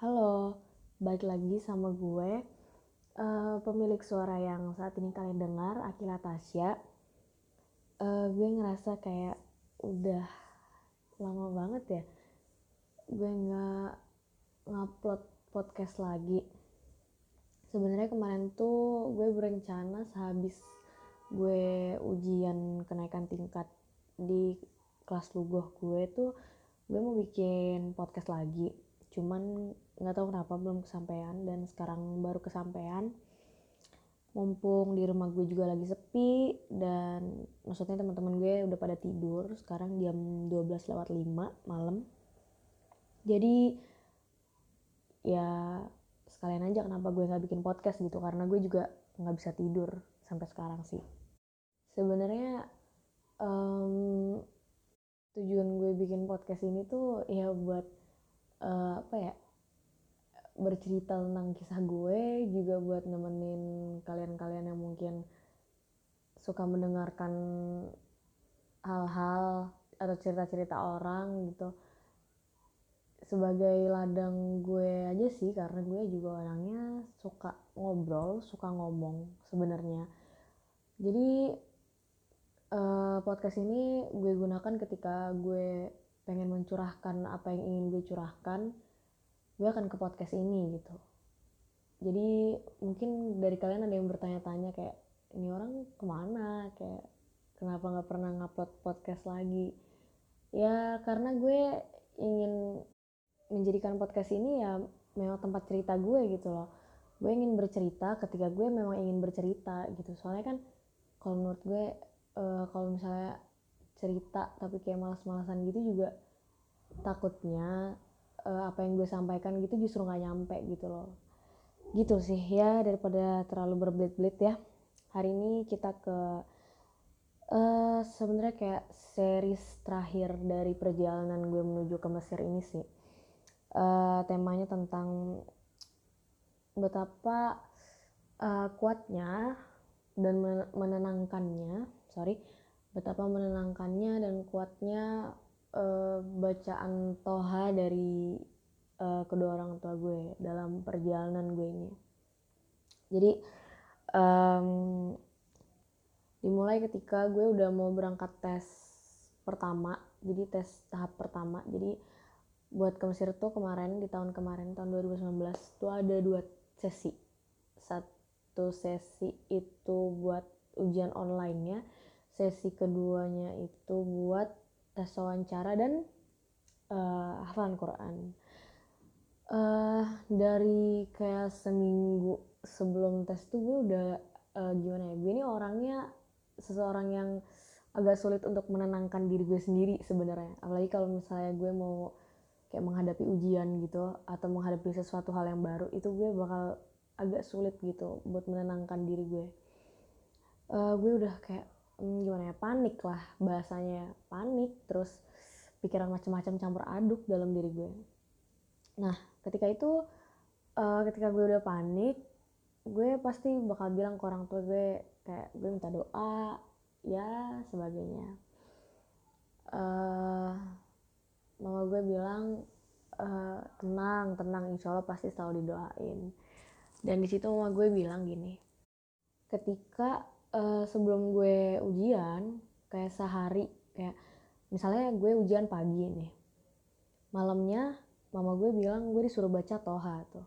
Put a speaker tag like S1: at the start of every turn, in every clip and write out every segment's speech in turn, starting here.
S1: Halo, balik lagi sama gue, uh, pemilik suara yang saat ini kalian dengar, Akila Tasya. Uh, gue ngerasa kayak udah lama banget ya, gue nggak ngupload podcast lagi. Sebenarnya kemarin tuh gue berencana sehabis gue ujian kenaikan tingkat di kelas lugoh gue tuh gue mau bikin podcast lagi cuman nggak tahu kenapa belum kesampaian. Dan sekarang baru kesampaian. Mumpung di rumah gue juga lagi sepi dan maksudnya teman-teman gue udah pada tidur sekarang jam 12 lewat 5 malam. Jadi ya sekalian aja kenapa gue nggak bikin podcast gitu karena gue juga nggak bisa tidur sampai sekarang sih. Sebenarnya um, tujuan gue bikin podcast ini tuh ya buat uh, apa ya bercerita tentang kisah gue juga buat nemenin kalian-kalian yang mungkin suka mendengarkan hal-hal atau cerita-cerita orang gitu. Sebagai ladang gue aja sih karena gue juga orangnya suka ngobrol suka ngomong sebenarnya. Jadi uh, podcast ini gue gunakan ketika gue pengen mencurahkan apa yang ingin gue curahkan gue akan ke podcast ini gitu. Jadi mungkin dari kalian ada yang bertanya-tanya kayak ini orang ke mana? Kayak kenapa nggak pernah ngupload podcast lagi? Ya karena gue ingin menjadikan podcast ini ya memang tempat cerita gue gitu loh. Gue ingin bercerita ketika gue memang ingin bercerita gitu. Soalnya kan kalau menurut gue uh, kalau misalnya cerita tapi kayak malas-malasan gitu juga takutnya uh, apa yang gue sampaikan gitu justru nggak nyampe gitu loh. Gitu sih ya daripada terlalu berbelit-belit ya. Hari ini kita ke uh, sebenarnya kayak series terakhir dari perjalanan gue menuju ke Mesir ini sih. Uh, temanya tentang betapa uh, kuatnya dan menenangkannya sorry betapa menenangkannya dan kuatnya uh, bacaan toha dari uh, kedua orang tua gue dalam perjalanan gue ini. Jadi um, dimulai ketika gue udah mau berangkat tes pertama, jadi tes tahap pertama. Jadi buat ke Mesir tuh kemarin di tahun kemarin tahun 2019 tuh ada dua sesi. Satu sesi itu buat ujian online-nya sesi keduanya itu buat tes wawancara dan uh, hafalan Quran. Uh, dari kayak seminggu sebelum tes tuh gue udah uh, gimana ya gue ini orangnya seseorang yang agak sulit untuk menenangkan diri gue sendiri sebenarnya. Apalagi kalau misalnya gue mau kayak menghadapi ujian gitu atau menghadapi sesuatu hal yang baru itu gue bakal agak sulit gitu buat menenangkan diri gue. Uh, gue udah kayak hmm, gimana ya? Panik lah bahasanya panik terus pikiran macam-macam campur aduk dalam diri gue. Nah ketika itu uh, ketika gue udah panik gue pasti bakal bilang ke orang tua gue kayak gue minta doa ya sebagainya. Uh, mama gue bilang uh, tenang tenang insya Allah pasti selalu didoain. Dan di situ mama gue bilang gini ketika uh, sebelum gue ujian kayak sehari kayak misalnya gue ujian pagi nih. Malamnya mama gue bilang gue disuruh baca toha tuh.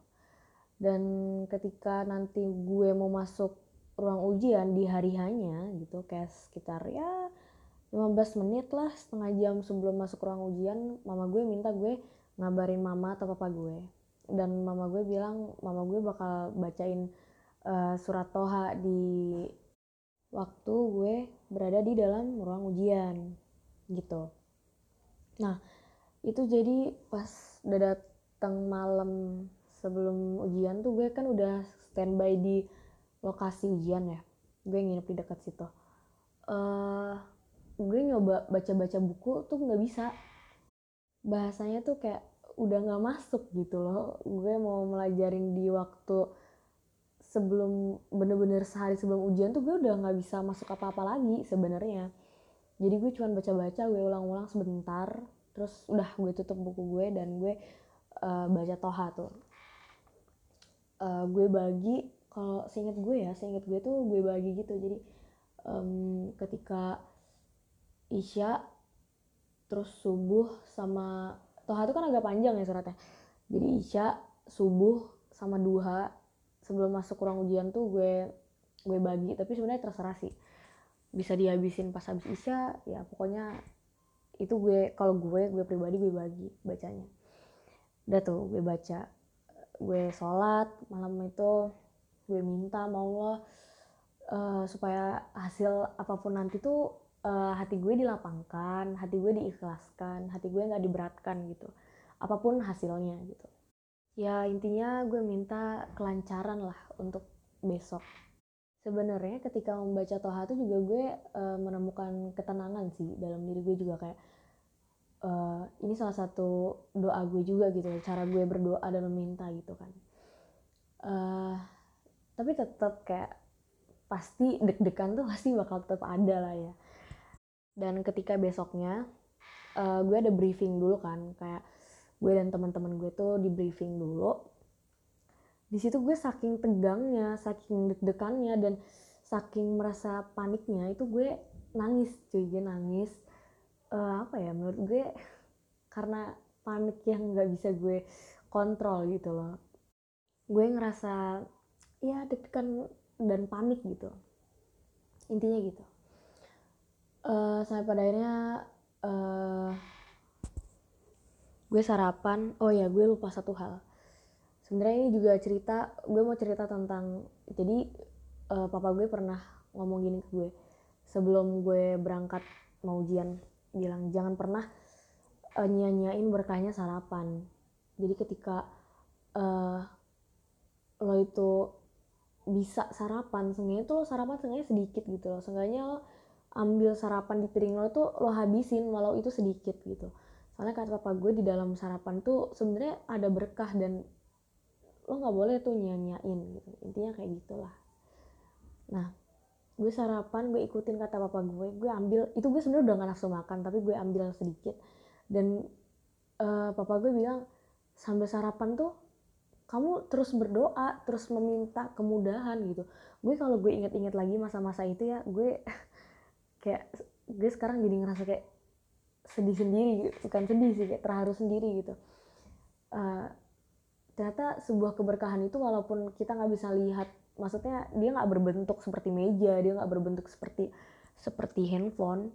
S1: Dan ketika nanti gue mau masuk ruang ujian di hari hanya gitu kayak sekitar ya 15 menit lah setengah jam sebelum masuk ruang ujian mama gue minta gue ngabarin mama atau papa gue. Dan mama gue bilang mama gue bakal bacain uh, surat toha di waktu gue berada di dalam ruang ujian gitu. Nah, itu jadi pas udah datang malam sebelum ujian tuh gue kan udah standby di lokasi ujian ya. Gue nginep di dekat situ. Uh, gue nyoba baca-baca buku tuh nggak bisa. Bahasanya tuh kayak udah nggak masuk gitu loh. Gue mau melajarin di waktu sebelum bener-bener sehari sebelum ujian tuh gue udah nggak bisa masuk apa-apa lagi sebenarnya. Jadi gue cuma baca-baca gue ulang-ulang sebentar terus udah gue tutup buku gue dan gue uh, baca toha tuh. Uh, gue bagi kalau seinget gue ya seinget gue tuh gue bagi gitu. Jadi um, ketika isya terus subuh sama toha itu kan agak panjang ya suratnya. Jadi isya subuh sama duha sebelum masuk ruang ujian tuh gue gue bagi tapi sebenarnya terserah sih bisa dihabisin pas habis isya ya pokoknya itu gue kalau gue gue pribadi gue bagi bacanya udah tuh gue baca gue sholat malam itu gue minta mau Allah uh, supaya hasil apa pun nanti tuh uh, hati gue dilapangkan, hati gue diikhlaskan, hati gue nggak diberatkan gitu. Apa pun hasilnya gitu. Ya intinya gue minta kelancaran lah untuk besok. Sebenarnya ketika membaca Toha itu juga gue uh, menemukan ketenangan sih dalam diri gue juga kayak uh, ini salah satu doa gue juga gitu cara gue berdoa dan meminta gitu kan. Uh, tapi tetap kayak pasti deg-degan tuh pasti bakal tetap ada lah ya dan ketika besoknya uh, gue ada briefing dulu kan kayak gue dan teman-teman gue tuh di briefing dulu. Di situ gue saking tegangnya saking deg-degannya dan saking merasa paniknya itu gue nangis cuy. Gue nangis uh, apa ya menurut gue karena panik yang nggak bisa gue kontrol gitu loh. Gue ngerasa ya deg-degan dan panik gitu. Intinya gitu. Uh, sampai pada akhirnya uh, gue sarapan. Oh ya gue lupa satu hal. Sebenarnya ini juga cerita gue mau cerita tentang jadi uh, papa gue pernah ngomong gini ke gue. Sebelum gue berangkat mau ujian bilang jangan pernah uh, nyanyain berkahnya sarapan. Jadi ketika uh, lo itu bisa sarapan seenggaknya tuh sarapan seenggaknya sedikit gitu loh. Seenggaknya lo ambil sarapan di piring lo tuh lo habisin walau itu sedikit gitu soalnya kata papa gue di dalam sarapan tuh sebenarnya ada berkah dan lo nggak boleh tuh nyanyain gitu. Intinya kayak gitulah. Nah gue sarapan gue ikutin kata papa gue gue ambil itu gue sebenarnya udah gak nafsu makan tapi gue ambil sedikit. Dan uh, papa gue bilang sambil sarapan tuh kamu terus berdoa terus meminta kemudahan gitu. Gue kalau gue inget-inget lagi masa-masa itu ya gue kayak gue sekarang jadi ngerasa kayak sedih sendiri bukan sedih sih kayak terharu sendiri gitu. Uh, ternyata sebuah keberkahan itu walaupun kita nggak bisa lihat maksudnya dia nggak berbentuk seperti meja dia nggak berbentuk seperti seperti handphone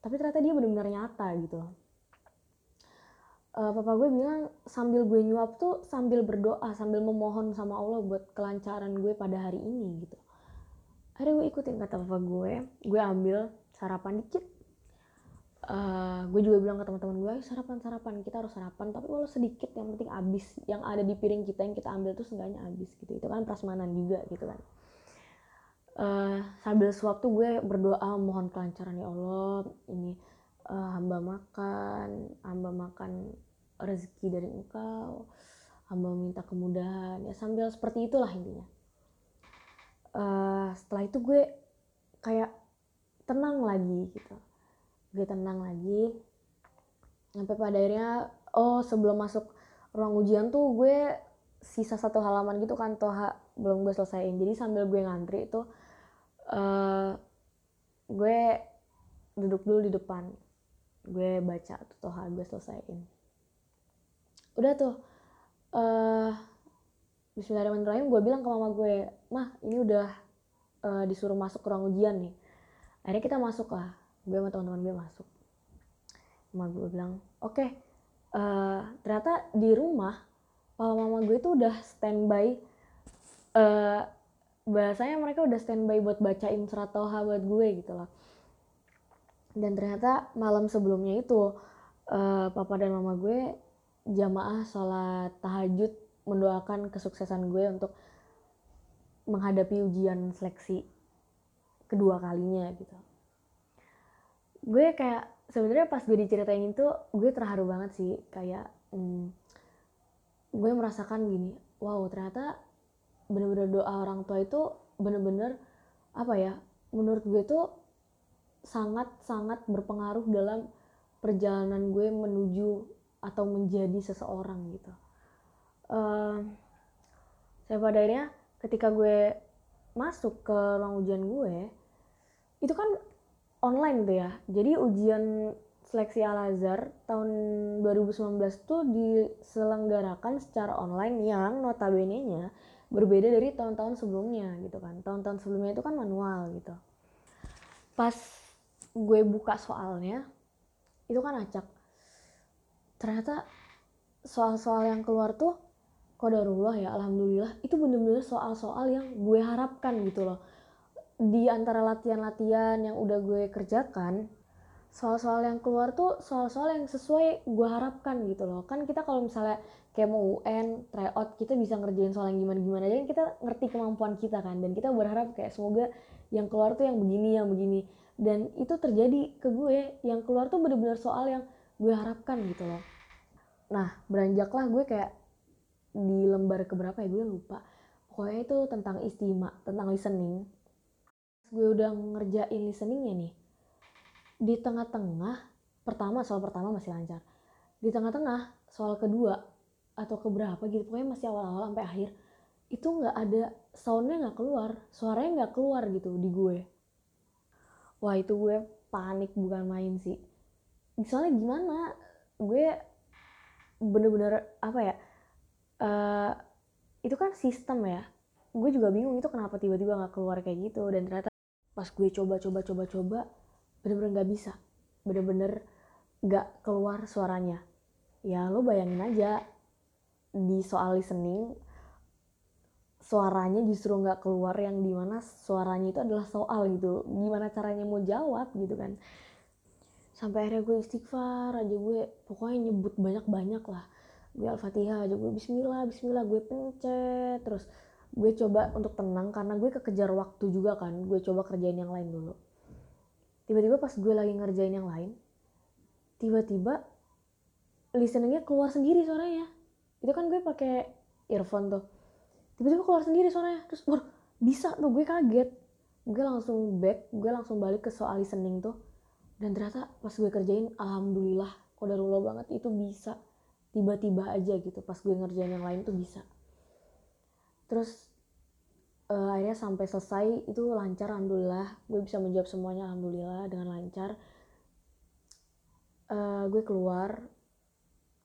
S1: tapi ternyata dia benar-benar nyata gitu. Uh, papa gue bilang sambil gue nyuap tuh sambil berdoa sambil memohon sama Allah buat kelancaran gue pada hari ini gitu. Akhirnya gue ikutin kata papa gue. Gue ambil sarapan dikit uh, gue juga bilang ke teman-teman gue sarapan sarapan kita harus sarapan tapi walau sedikit yang penting abis yang ada di piring kita yang kita ambil tuh seenggaknya abis gitu. Itu kan prasmanan juga gitu kan. Uh, sambil suap tuh gue berdoa mohon kelancaran ya Allah ini uh, hamba makan hamba makan rezeki dari engkau hamba minta kemudahan ya sambil seperti itulah intinya. Uh, setelah itu gue kayak tenang lagi gitu gue tenang lagi. Sampai pada akhirnya oh sebelum masuk ruang ujian tuh gue sisa satu halaman gitu kan toha belum gue selesaiin. Jadi sambil gue ngantri itu uh, gue duduk dulu di depan. Gue baca tuh toha gue selesaiin. Udah tuh uh, Bismillahirrahmanirrahim gue bilang ke mama gue mah ini udah uh, disuruh masuk ke ruang ujian nih. Akhirnya kita masuk lah gue sama teman-teman gue masuk. Mama gue bilang oke okay, uh, eh, ternyata di rumah papa mama gue tuh udah standby uh, bahasanya mereka udah standby buat bacain surat toha buat gue gitu loh dan ternyata malam sebelumnya itu uh, papa dan mama gue jamaah sholat tahajud mendoakan kesuksesan gue untuk menghadapi ujian seleksi kedua kalinya gitu gue kayak sebenarnya pas gue diceritain itu gue terharu banget sih. Kayak hmm, gue merasakan gini wow ternyata bener-bener doa orang tua itu bener-bener apa ya menurut gue tuh sangat-sangat berpengaruh dalam perjalanan gue menuju atau menjadi seseorang gitu. Uh, saya pada akhirnya ketika gue masuk ke ruang ujian gue itu kan online tuh ya jadi ujian seleksi Al Azhar tahun 2019 tuh diselenggarakan secara online yang notabene-nya berbeda dari tahun-tahun sebelumnya gitu kan. Tahun-tahun sebelumnya itu kan manual gitu. Pas gue buka soalnya itu kan acak. Ternyata soal-soal yang keluar tuh kodarullah ya alhamdulillah itu bener-bener soal-soal yang gue harapkan gitu loh. Di antara latihan-latihan yang udah gue kerjakan soal-soal yang keluar tuh soal-soal yang sesuai gue harapkan gitu loh. Kan kita kalau misalnya kayak mau UN tryout kita bisa ngerjain soal yang gimana-gimana aja kan kita ngerti kemampuan kita kan. Dan kita berharap kayak semoga yang keluar tuh yang begini yang begini. Dan itu terjadi ke gue yang keluar tuh bener-bener soal yang gue harapkan gitu loh. Nah beranjaklah gue kayak di lembar keberapa ya gue lupa. Pokoknya itu tentang istimewa tentang listening gue udah ngerjain listeningnya nih di tengah-tengah pertama soal pertama masih lancar. Di tengah-tengah soal kedua atau keberapa gitu pokoknya masih awal-awal sampai akhir itu nggak ada soundnya nggak keluar suaranya nggak keluar gitu di gue. Wah itu gue panik bukan main sih. Soalnya gimana gue bener-bener apa ya uh, itu kan sistem ya. Gue juga bingung itu kenapa tiba-tiba nggak keluar kayak gitu dan ternyata pas gue coba coba coba coba bener-bener gak bisa. Bener-bener gak keluar suaranya. Ya lo bayangin aja di soal listening suaranya justru nggak keluar yang di mana suaranya itu adalah soal gitu. Gimana caranya mau jawab gitu kan. Sampai akhirnya gue istighfar aja gue pokoknya nyebut banyak-banyak lah. Gue al-fatihah aja gue bismillah bismillah gue pencet terus gue coba untuk tenang karena gue kekejar waktu juga kan gue coba kerjain yang lain dulu. Tiba-tiba pas gue lagi ngerjain yang lain tiba-tiba listeningnya keluar sendiri suaranya. Itu kan gue pakai earphone tuh. Tiba-tiba keluar sendiri suaranya terus wah bisa tuh gue kaget. Gue langsung back gue langsung balik ke soal listening tuh. Dan ternyata pas gue kerjain alhamdulillah kodarullah banget itu bisa. Tiba-tiba aja gitu pas gue ngerjain yang lain tuh bisa terus uh, akhirnya sampai selesai itu lancar alhamdulillah. Gue bisa menjawab semuanya alhamdulillah dengan lancar. Uh, gue keluar.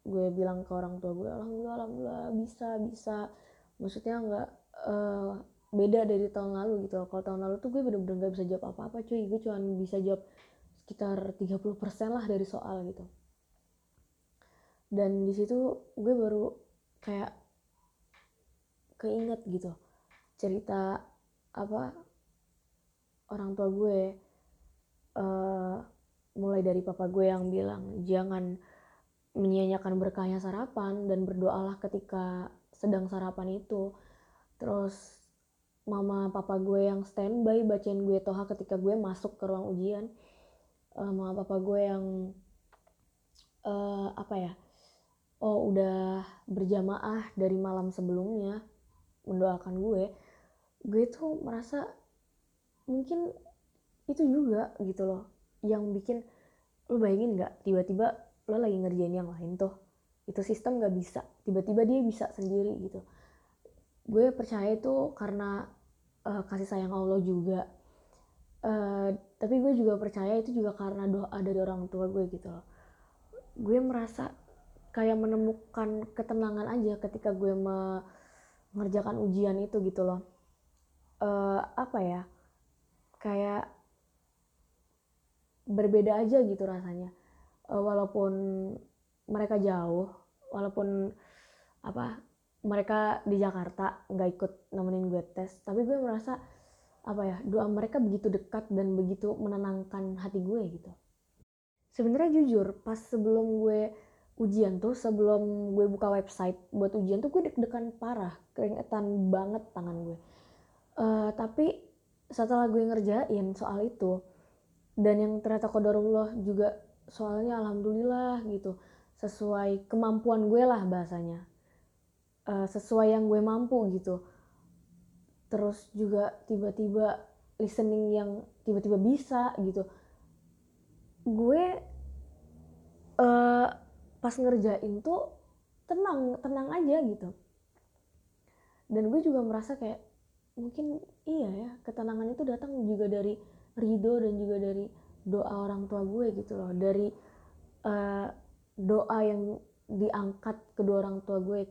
S1: Gue bilang ke orang tua gue alhamdulillah alhamdulillah bisa bisa. Maksudnya nggak uh, beda dari tahun lalu gitu. Kalau tahun lalu tuh gue bener-bener gak bisa jawab apa-apa cuy. Gue cuma bisa jawab sekitar 30% lah dari soal gitu. Dan di situ gue baru kayak keinget gitu. Cerita apa orang tua gue uh, mulai dari papa gue yang bilang jangan menyia-nyiakan berkahnya sarapan dan berdoalah ketika sedang sarapan itu. Terus mama papa gue yang standby bacain gue toha ketika gue masuk ke ruang ujian. Uh, mama papa gue yang uh, apa ya oh udah berjamaah dari malam sebelumnya mendoakan gue gue tuh merasa mungkin itu juga gitu loh yang bikin lo bayangin nggak tiba-tiba lo lagi ngerjain yang lain tuh itu sistem nggak bisa tiba-tiba dia bisa sendiri gitu. Gue percaya itu karena uh, kasih sayang Allah juga. Uh, tapi gue juga percaya itu juga karena doa dari orang tua gue gitu loh. Gue merasa kayak menemukan ketenangan aja ketika gue mengerjakan ujian itu gitu loh. Uh, apa ya? Kayak berbeda aja gitu rasanya. Uh, walaupun mereka jauh walaupun apa mereka di Jakarta nggak ikut nemenin gue tes tapi gue merasa apa ya doa mereka begitu dekat dan begitu menenangkan hati gue gitu. Sebenarnya jujur pas sebelum gue ujian tuh sebelum gue buka website buat ujian tuh gue deg-degan parah keringetan banget tangan gue. Uh, tapi setelah gue ngerjain soal itu dan yang ternyata kodarullah juga soalnya alhamdulillah gitu sesuai kemampuan gue lah bahasanya. Uh, sesuai yang gue mampu gitu. Terus juga tiba-tiba listening yang tiba-tiba bisa gitu. Gue uh, pas ngerjain tuh tenang tenang aja gitu. Dan gue juga merasa kayak mungkin iya ya ketenangan itu datang juga dari ridho dan juga dari doa orang tua gue gitu loh. Dari uh, doa yang diangkat kedua orang tua gue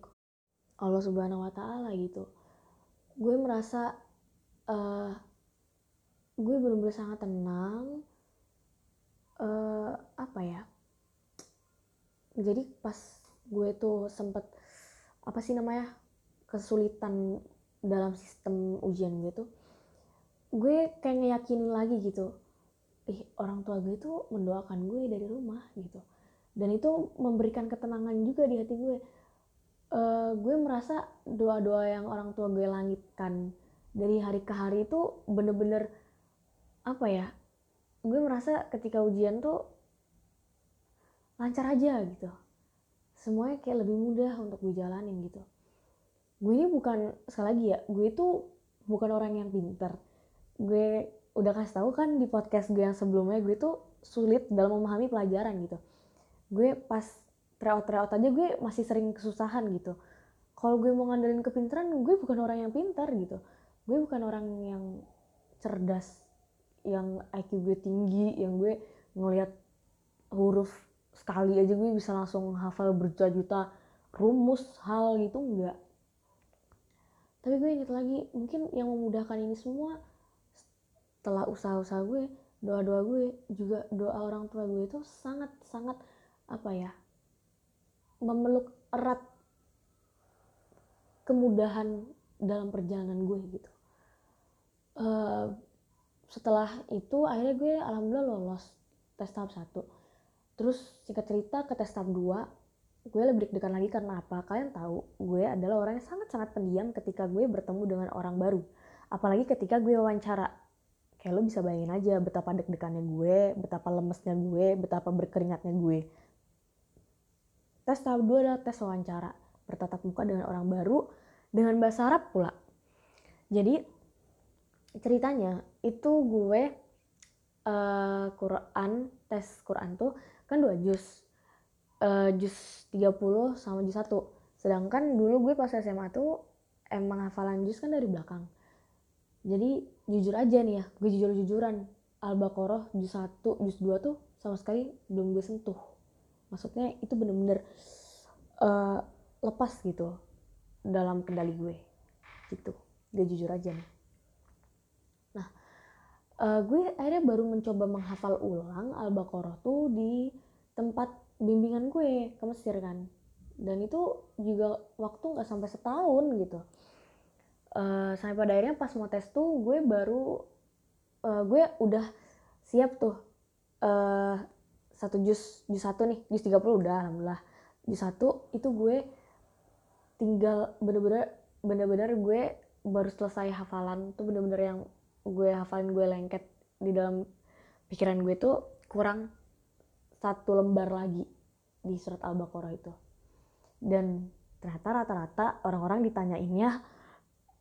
S1: Allah subhanahu wa taala gitu. Gue merasa uh, gue benar-benar sangat tenang uh, apa ya jadi pas gue tuh sempet apa sih namanya kesulitan dalam sistem ujian gue tuh gue kayak ngeyakinin lagi gitu ih orang tua gue tuh mendoakan gue dari rumah gitu. Dan itu memberikan ketenangan juga di hati gue. Uh, gue merasa doa-doa yang orang tua gue langitkan dari hari ke hari itu bener-bener apa ya gue merasa ketika ujian tuh lancar aja gitu. Semuanya kayak lebih mudah untuk gue jalanin gitu. Gue ini bukan sekali lagi ya gue itu bukan orang yang pinter. Gue udah kasih tahu kan di podcast gue yang sebelumnya gue tuh sulit dalam memahami pelajaran gitu. Gue pas tryout tryout aja gue masih sering kesusahan gitu. Kalau gue mau ngandelin kepintaran gue bukan orang yang pintar gitu. Gue bukan orang yang cerdas yang IQ gue tinggi yang gue ngelihat huruf sekali aja gue bisa langsung hafal berjuta-juta rumus hal gitu enggak. Tapi gue inget lagi mungkin yang memudahkan ini semua setelah usaha-usaha gue doa-doa gue juga doa orang tua gue itu sangat sangat apa ya memeluk erat kemudahan dalam perjalanan gue gitu. Uh, setelah itu akhirnya gue alhamdulillah lolos tes tahap satu terus singkat cerita ke tes tahap 2 gue lebih deg-degan lagi karena apa? Kalian tahu gue adalah orang yang sangat-sangat pendiam ketika gue bertemu dengan orang baru. Apalagi ketika gue wawancara. Kayak lo bisa bayangin aja betapa deg-degannya gue betapa lemesnya gue betapa berkeringatnya gue. Tes tahap 2 adalah tes wawancara bertatap muka dengan orang baru dengan bahasa Arab pula. Jadi ceritanya itu gue uh, Quran tes Quran tuh kan dua juz. Uh, juz 30 sama juz 1 sedangkan dulu gue pas SMA tuh emang hafalan juz kan dari belakang. Jadi jujur aja nih ya gue jujur-jujuran. Al-Baqarah juz 1 juz 2 tuh sama sekali belum gue sentuh. Maksudnya itu bener-bener uh, lepas gitu dalam kendali gue. Gitu. Gue jujur aja nih uh, gue akhirnya baru mencoba menghafal ulang Al-Baqarah tuh di tempat bimbingan gue ke Mesir kan. Dan itu juga waktu nggak sampai setahun gitu. Uh, sampai pada akhirnya pas mau tes tuh gue baru uh, gue udah siap tuh. Uh, satu jus jus satu nih jus 30 udah alhamdulillah. Jus satu itu gue tinggal bener-bener bener-bener gue baru selesai hafalan. Tuh bener-bener yang gue hafalin gue lengket di dalam pikiran gue tuh kurang satu lembar lagi di surat Al-Baqarah itu. Dan ternyata rata-rata orang-orang ditanyainnya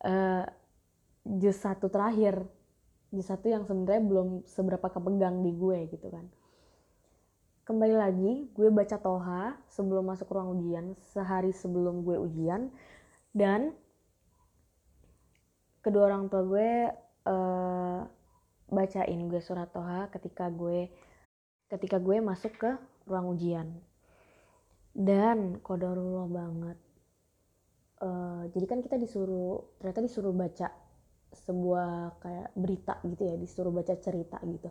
S1: uh, juz satu terakhir. Juz satu yang sebenarnya belum seberapa kepegang di gue gitu kan. Kembali lagi, gue baca Toha sebelum masuk ruang ujian, sehari sebelum gue ujian. Dan kedua orang tua gue uh, bacain gue surat Toha ketika gue ketika gue masuk ke ruang ujian. Dan kodarullah banget. Uh, jadi kan kita disuruh ternyata disuruh baca sebuah kayak berita gitu ya disuruh baca cerita gitu.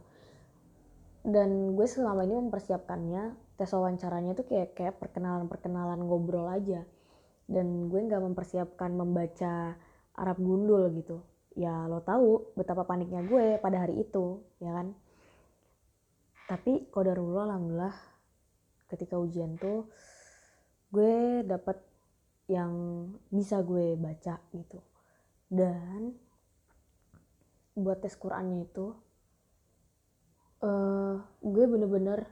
S1: Dan gue selama ini mempersiapkannya tes wawancaranya tuh kayak kayak perkenalan perkenalan ngobrol aja. Dan gue nggak mempersiapkan membaca Arab gundul gitu ya lo tahu betapa paniknya gue pada hari itu ya kan? Tapi kodarullah alhamdulillah ketika ujian tuh gue dapet yang bisa gue baca gitu. Dan buat tes Qurannya itu uh, gue bener-bener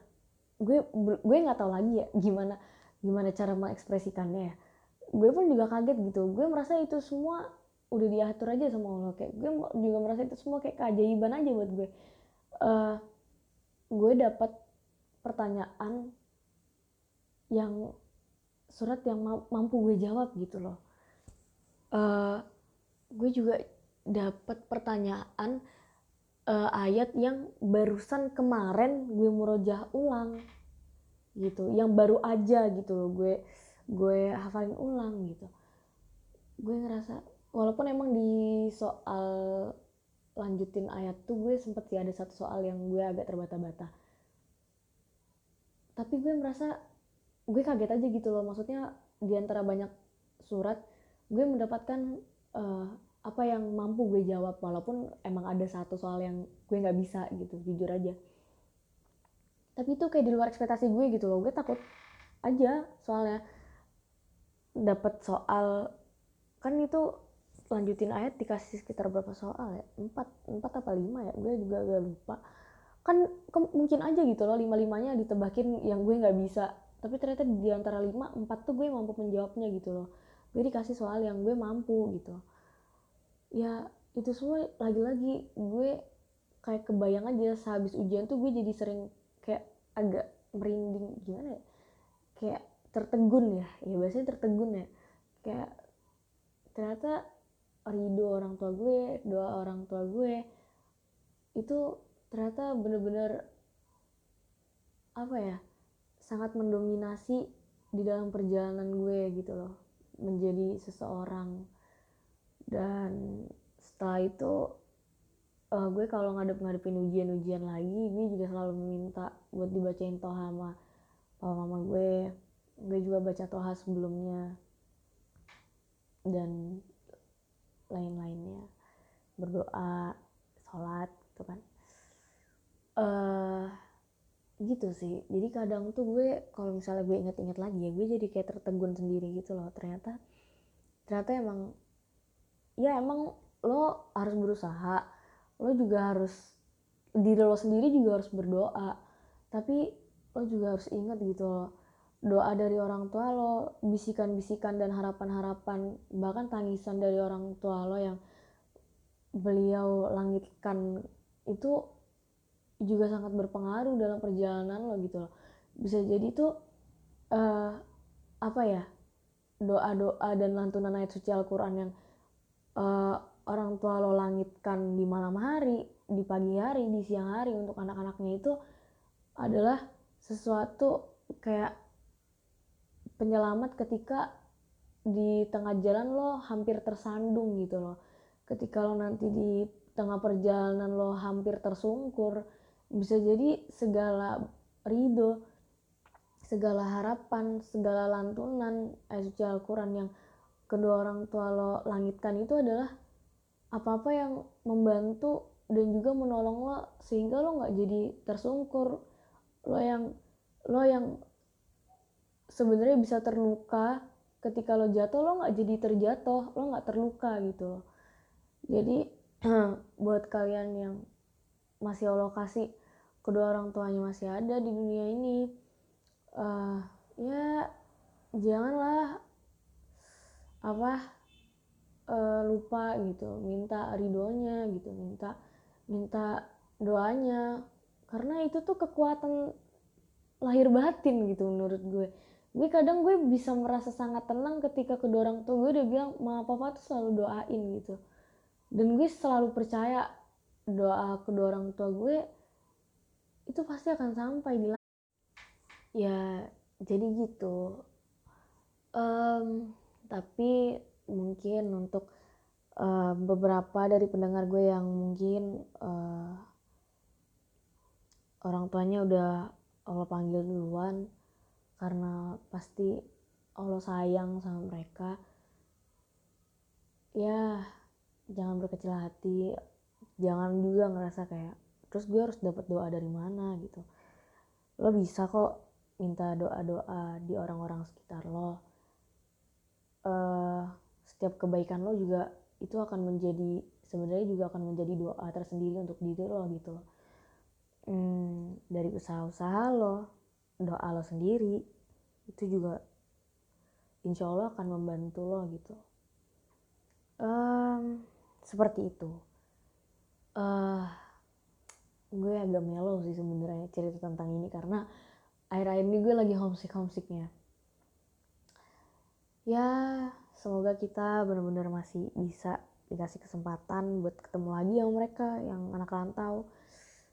S1: gue gue nggak tahu lagi ya gimana gimana cara mengekspresikannya ya. Gue pun juga kaget gitu. Gue merasa itu semua udah diatur aja sama Allah. Kayak gue juga merasa itu semua kayak keajaiban aja buat gue. Uh, gue dapat pertanyaan yang surat yang mampu gue jawab gitu loh. Uh, gue juga dapat pertanyaan uh, ayat yang barusan kemarin gue murojaah ulang gitu. Yang baru aja gitu loh gue gue hafalin ulang gitu. Gue ngerasa walaupun emang di soal lanjutin ayat tuh gue sempet sih ada satu soal yang gue agak terbata-bata. Tapi gue merasa gue kaget aja gitu loh. Maksudnya di antara banyak surat gue mendapatkan uh, apa yang mampu gue jawab. Walaupun emang ada satu soal yang gue nggak bisa gitu jujur aja. Tapi itu kayak di luar ekspektasi gue gitu loh. Gue takut aja soalnya dapat soal kan itu lanjutin ayat dikasih sekitar berapa soal ya? Empat empat apa lima ya? Gue juga gak lupa. Kan ke, mungkin aja gitu loh lima limanya ditebakin yang gue nggak bisa. Tapi ternyata di antara lima empat tuh gue mampu menjawabnya gitu loh. Gue dikasih soal yang gue mampu gitu. Ya itu semua lagi-lagi gue kayak kebayang aja sehabis ujian tuh gue jadi sering kayak agak merinding gimana ya? Kayak tertegun ya? Ya biasanya tertegun ya. Kayak ternyata ridho orang tua gue doa orang tua gue itu ternyata bener-bener apa ya sangat mendominasi di dalam perjalanan gue gitu loh menjadi seseorang. Dan setelah itu uh, gue kalau ngadep-ngadepin ujian-ujian lagi gue juga selalu meminta buat dibacain toha sama papa mama gue. Gue juga baca toha sebelumnya. Dan lain-lainnya. Berdoa sholat gitu kan. Uh, gitu sih. Jadi kadang tuh gue kalau misalnya gue inget-inget lagi ya gue jadi kayak tertegun sendiri gitu loh. Ternyata ternyata emang ya emang lo harus berusaha. Lo juga harus diri lo sendiri juga harus berdoa. Tapi lo juga harus ingat gitu loh doa dari orang tua lo bisikan-bisikan dan harapan-harapan bahkan tangisan dari orang tua lo yang beliau langitkan itu juga sangat berpengaruh dalam perjalanan lo gitu loh. Bisa jadi tuh uh, apa ya doa-doa dan lantunan ayat suci Al-Quran yang uh, orang tua lo langitkan di malam hari di pagi hari di siang hari untuk anak-anaknya itu adalah sesuatu kayak penyelamat ketika di tengah jalan lo hampir tersandung gitu loh. Ketika lo nanti di tengah perjalanan lo hampir tersungkur bisa jadi segala ridho segala harapan segala lantunan ayat suci Al-Quran yang kedua orang tua lo langitkan itu adalah apa-apa yang membantu dan juga menolong lo sehingga lo nggak jadi tersungkur. Lo yang lo yang sebenarnya bisa terluka ketika lo jatuh lo nggak jadi terjatuh lo nggak terluka gitu jadi buat kalian yang masih Allah kasih kedua orang tuanya masih ada di dunia ini uh, ya janganlah apa uh, lupa gitu minta ridhonya gitu minta minta doanya. Karena itu tuh kekuatan lahir batin gitu menurut gue gue kadang gue bisa merasa sangat tenang ketika kedua orang tua gue udah bilang mama papa tuh selalu doain gitu. Dan gue selalu percaya doa kedua orang tua gue itu pasti akan sampai di ya jadi gitu. Um, tapi mungkin untuk uh, beberapa dari pendengar gue yang mungkin uh, orang tuanya udah Allah panggil duluan karena pasti Allah sayang sama mereka ya jangan berkecil hati jangan juga ngerasa kayak terus gue harus dapat doa dari mana gitu. Lo bisa kok minta doa-doa di orang-orang sekitar lo. Uh, setiap kebaikan lo juga itu akan menjadi sebenarnya juga akan menjadi doa tersendiri untuk diri lo gitu. Hmm, dari usaha-usaha lo doa lo sendiri itu juga insya Allah akan membantu lo gitu. Um, seperti itu. Uh, gue agak melo sih sebenarnya cerita tentang ini karena akhir-akhir ini gue lagi homesick homesicknya ya semoga kita benar-benar masih bisa dikasih kesempatan buat ketemu lagi sama mereka yang anak rantau.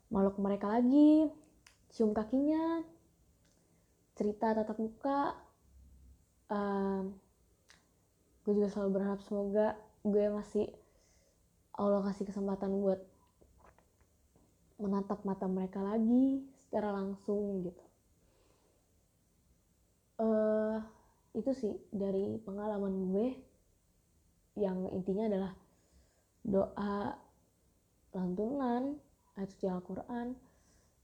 S1: Maluk mereka lagi cium kakinya cerita tatap muka um, gue juga selalu berharap semoga gue masih Allah kasih kesempatan buat menatap mata mereka lagi secara langsung gitu. Uh, itu sih dari pengalaman gue yang intinya adalah doa lantunan ayat suci Al-Quran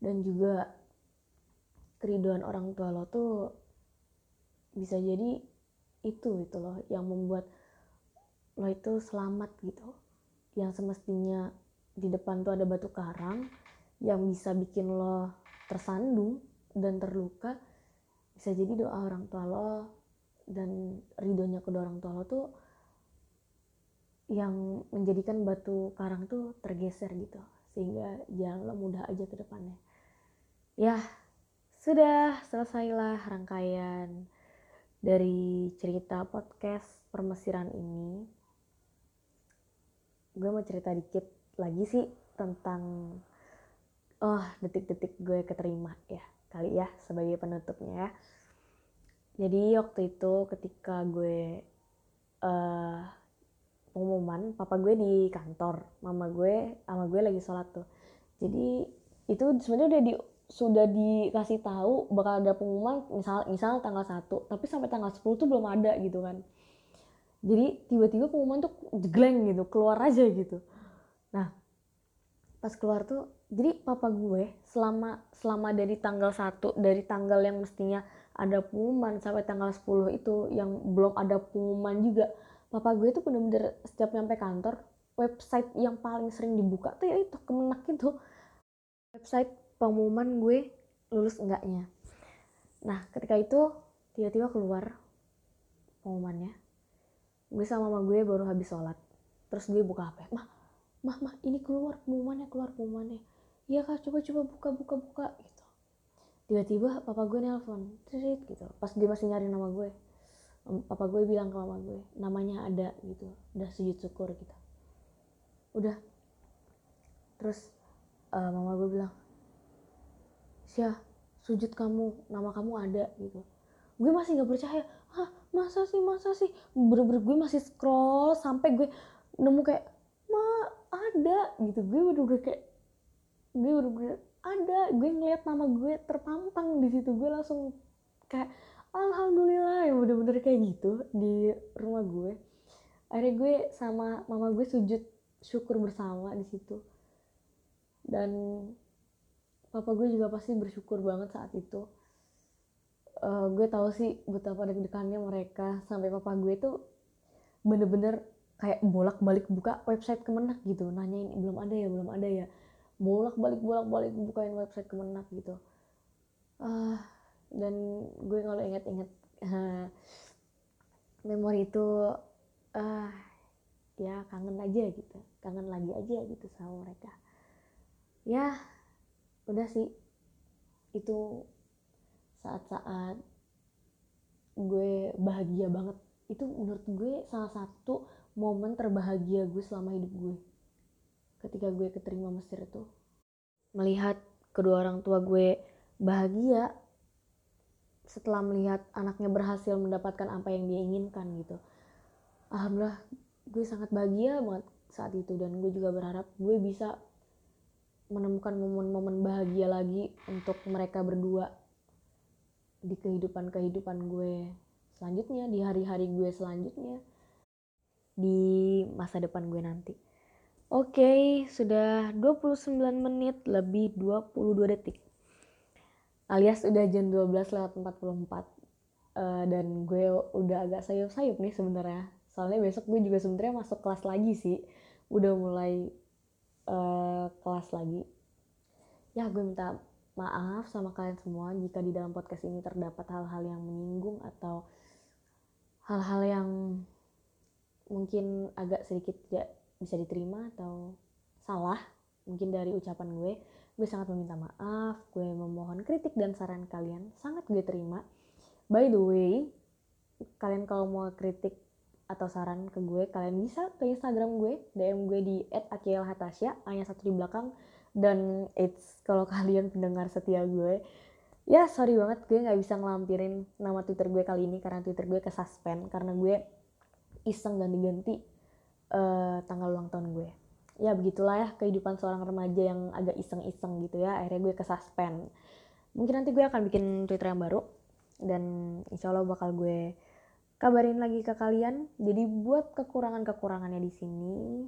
S1: dan juga keriduan orang tua lo tuh bisa jadi itu gitu loh yang membuat lo itu selamat gitu. Yang semestinya di depan tuh ada batu karang yang bisa bikin lo tersandung dan terluka bisa jadi doa orang tua lo dan ridhonya kedua orang tua lo tuh yang menjadikan batu karang tuh tergeser gitu sehingga jalan lo mudah aja ke depannya. Ya sudah selesailah rangkaian dari cerita podcast permesiran ini. Gue mau cerita dikit lagi sih tentang oh detik-detik gue keterima ya kali ya sebagai penutupnya ya. Jadi waktu itu ketika gue uh, pengumuman papa gue di kantor mama gue sama gue lagi sholat tuh. Jadi itu sebenarnya udah di sudah dikasih tahu bakal ada pengumuman misal misal tanggal 1 tapi sampai tanggal 10 tuh belum ada gitu kan. Jadi tiba-tiba pengumuman tuh jegleng gitu keluar aja gitu. Nah pas keluar tuh jadi papa gue selama selama dari tanggal 1 dari tanggal yang mestinya ada pengumuman sampai tanggal 10 itu yang belum ada pengumuman juga papa gue tuh bener-bener setiap nyampe kantor website yang paling sering dibuka tuh ya itu kemenak itu. Website pengumuman gue lulus enggaknya. Nah ketika itu tiba-tiba keluar pengumumannya. Gue sama mama gue baru habis sholat. Terus gue buka HP mah mah mah ini keluar pengumumannya keluar pengumumannya. Iya kak coba coba buka buka buka gitu. Tiba-tiba papa gue nelpon trit gitu. Pas dia masih nyari nama gue papa gue bilang ke mama gue namanya ada gitu. Udah sujud syukur gitu. Udah. Terus uh, mama gue bilang Syah sujud kamu nama kamu ada gitu. Gue masih nggak percaya. Hah masa sih masa sih? Bener-bener gue masih scroll sampai gue nemu kayak ma ada gitu. Gue bener-bener kayak gue bener-bener ada. Gue ngeliat nama gue terpampang di situ. Gue langsung kayak alhamdulillah ya bener-bener kayak gitu di rumah gue. Akhirnya gue sama mama gue sujud syukur bersama di situ. Dan papa gue juga pasti bersyukur banget saat itu. Uh, gue tahu sih betapa deg-degannya mereka. Sampai papa gue tuh bener-bener kayak bolak-balik buka website kemenak gitu. Nanyain belum ada ya belum ada ya. Bolak balik bolak balik bukain website kemenak gitu. Uh, dan gue kalau inget-inget uh, memori itu uh, ya kangen aja gitu. Kangen lagi aja gitu sama mereka. Ya udah sih. Itu saat-saat gue bahagia banget. Itu menurut gue salah satu momen terbahagia gue selama hidup gue. Ketika gue keterima Mesir itu. Melihat kedua orang tua gue bahagia setelah melihat anaknya berhasil mendapatkan apa yang dia inginkan gitu. Alhamdulillah gue sangat bahagia banget saat itu dan gue juga berharap gue bisa menemukan momen-momen bahagia lagi untuk mereka berdua di kehidupan-kehidupan gue selanjutnya di hari-hari gue selanjutnya di masa depan gue nanti. Oke, okay, sudah 29 menit lebih 22 detik. Alias udah jam 12 lewat 44. Uh, dan gue udah agak sayup-sayup nih sebenarnya. Soalnya besok gue juga sebenarnya masuk kelas lagi sih. Udah mulai uh, kelas lagi. Ya, gue minta maaf sama kalian semua jika di dalam podcast ini terdapat hal-hal yang menyinggung atau hal-hal yang mungkin agak sedikit tidak bisa diterima atau salah mungkin dari ucapan gue gue sangat meminta maaf gue memohon kritik dan saran kalian sangat gue terima by the way kalian kalau mau kritik atau saran ke gue kalian bisa ke Instagram gue DM gue di @akielhatasya hanya satu di belakang. Dan it's kalau kalian pendengar setia gue ya sorry banget gue nggak bisa ngelampirin nama Twitter gue kali ini karena Twitter gue kesuspend karena gue iseng ganti-ganti uh, tanggal ulang tahun gue. Ya begitulah ya kehidupan seorang remaja yang agak iseng-iseng gitu ya akhirnya gue kesuspend. Mungkin nanti gue akan bikin Twitter yang baru dan insya Allah bakal gue kabarin lagi ke kalian. Jadi buat kekurangan-kekurangannya di sini,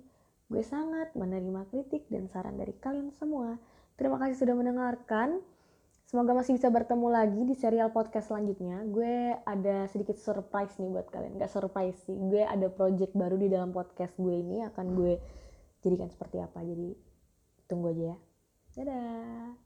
S1: gue sangat menerima kritik dan saran dari kalian semua. Terima kasih sudah mendengarkan. Semoga masih bisa bertemu lagi di serial podcast selanjutnya. Gue ada sedikit surprise nih buat kalian. Gak surprise sih, gue ada project baru di dalam podcast gue ini akan gue jadikan seperti apa. Jadi tunggu aja ya. Dadah.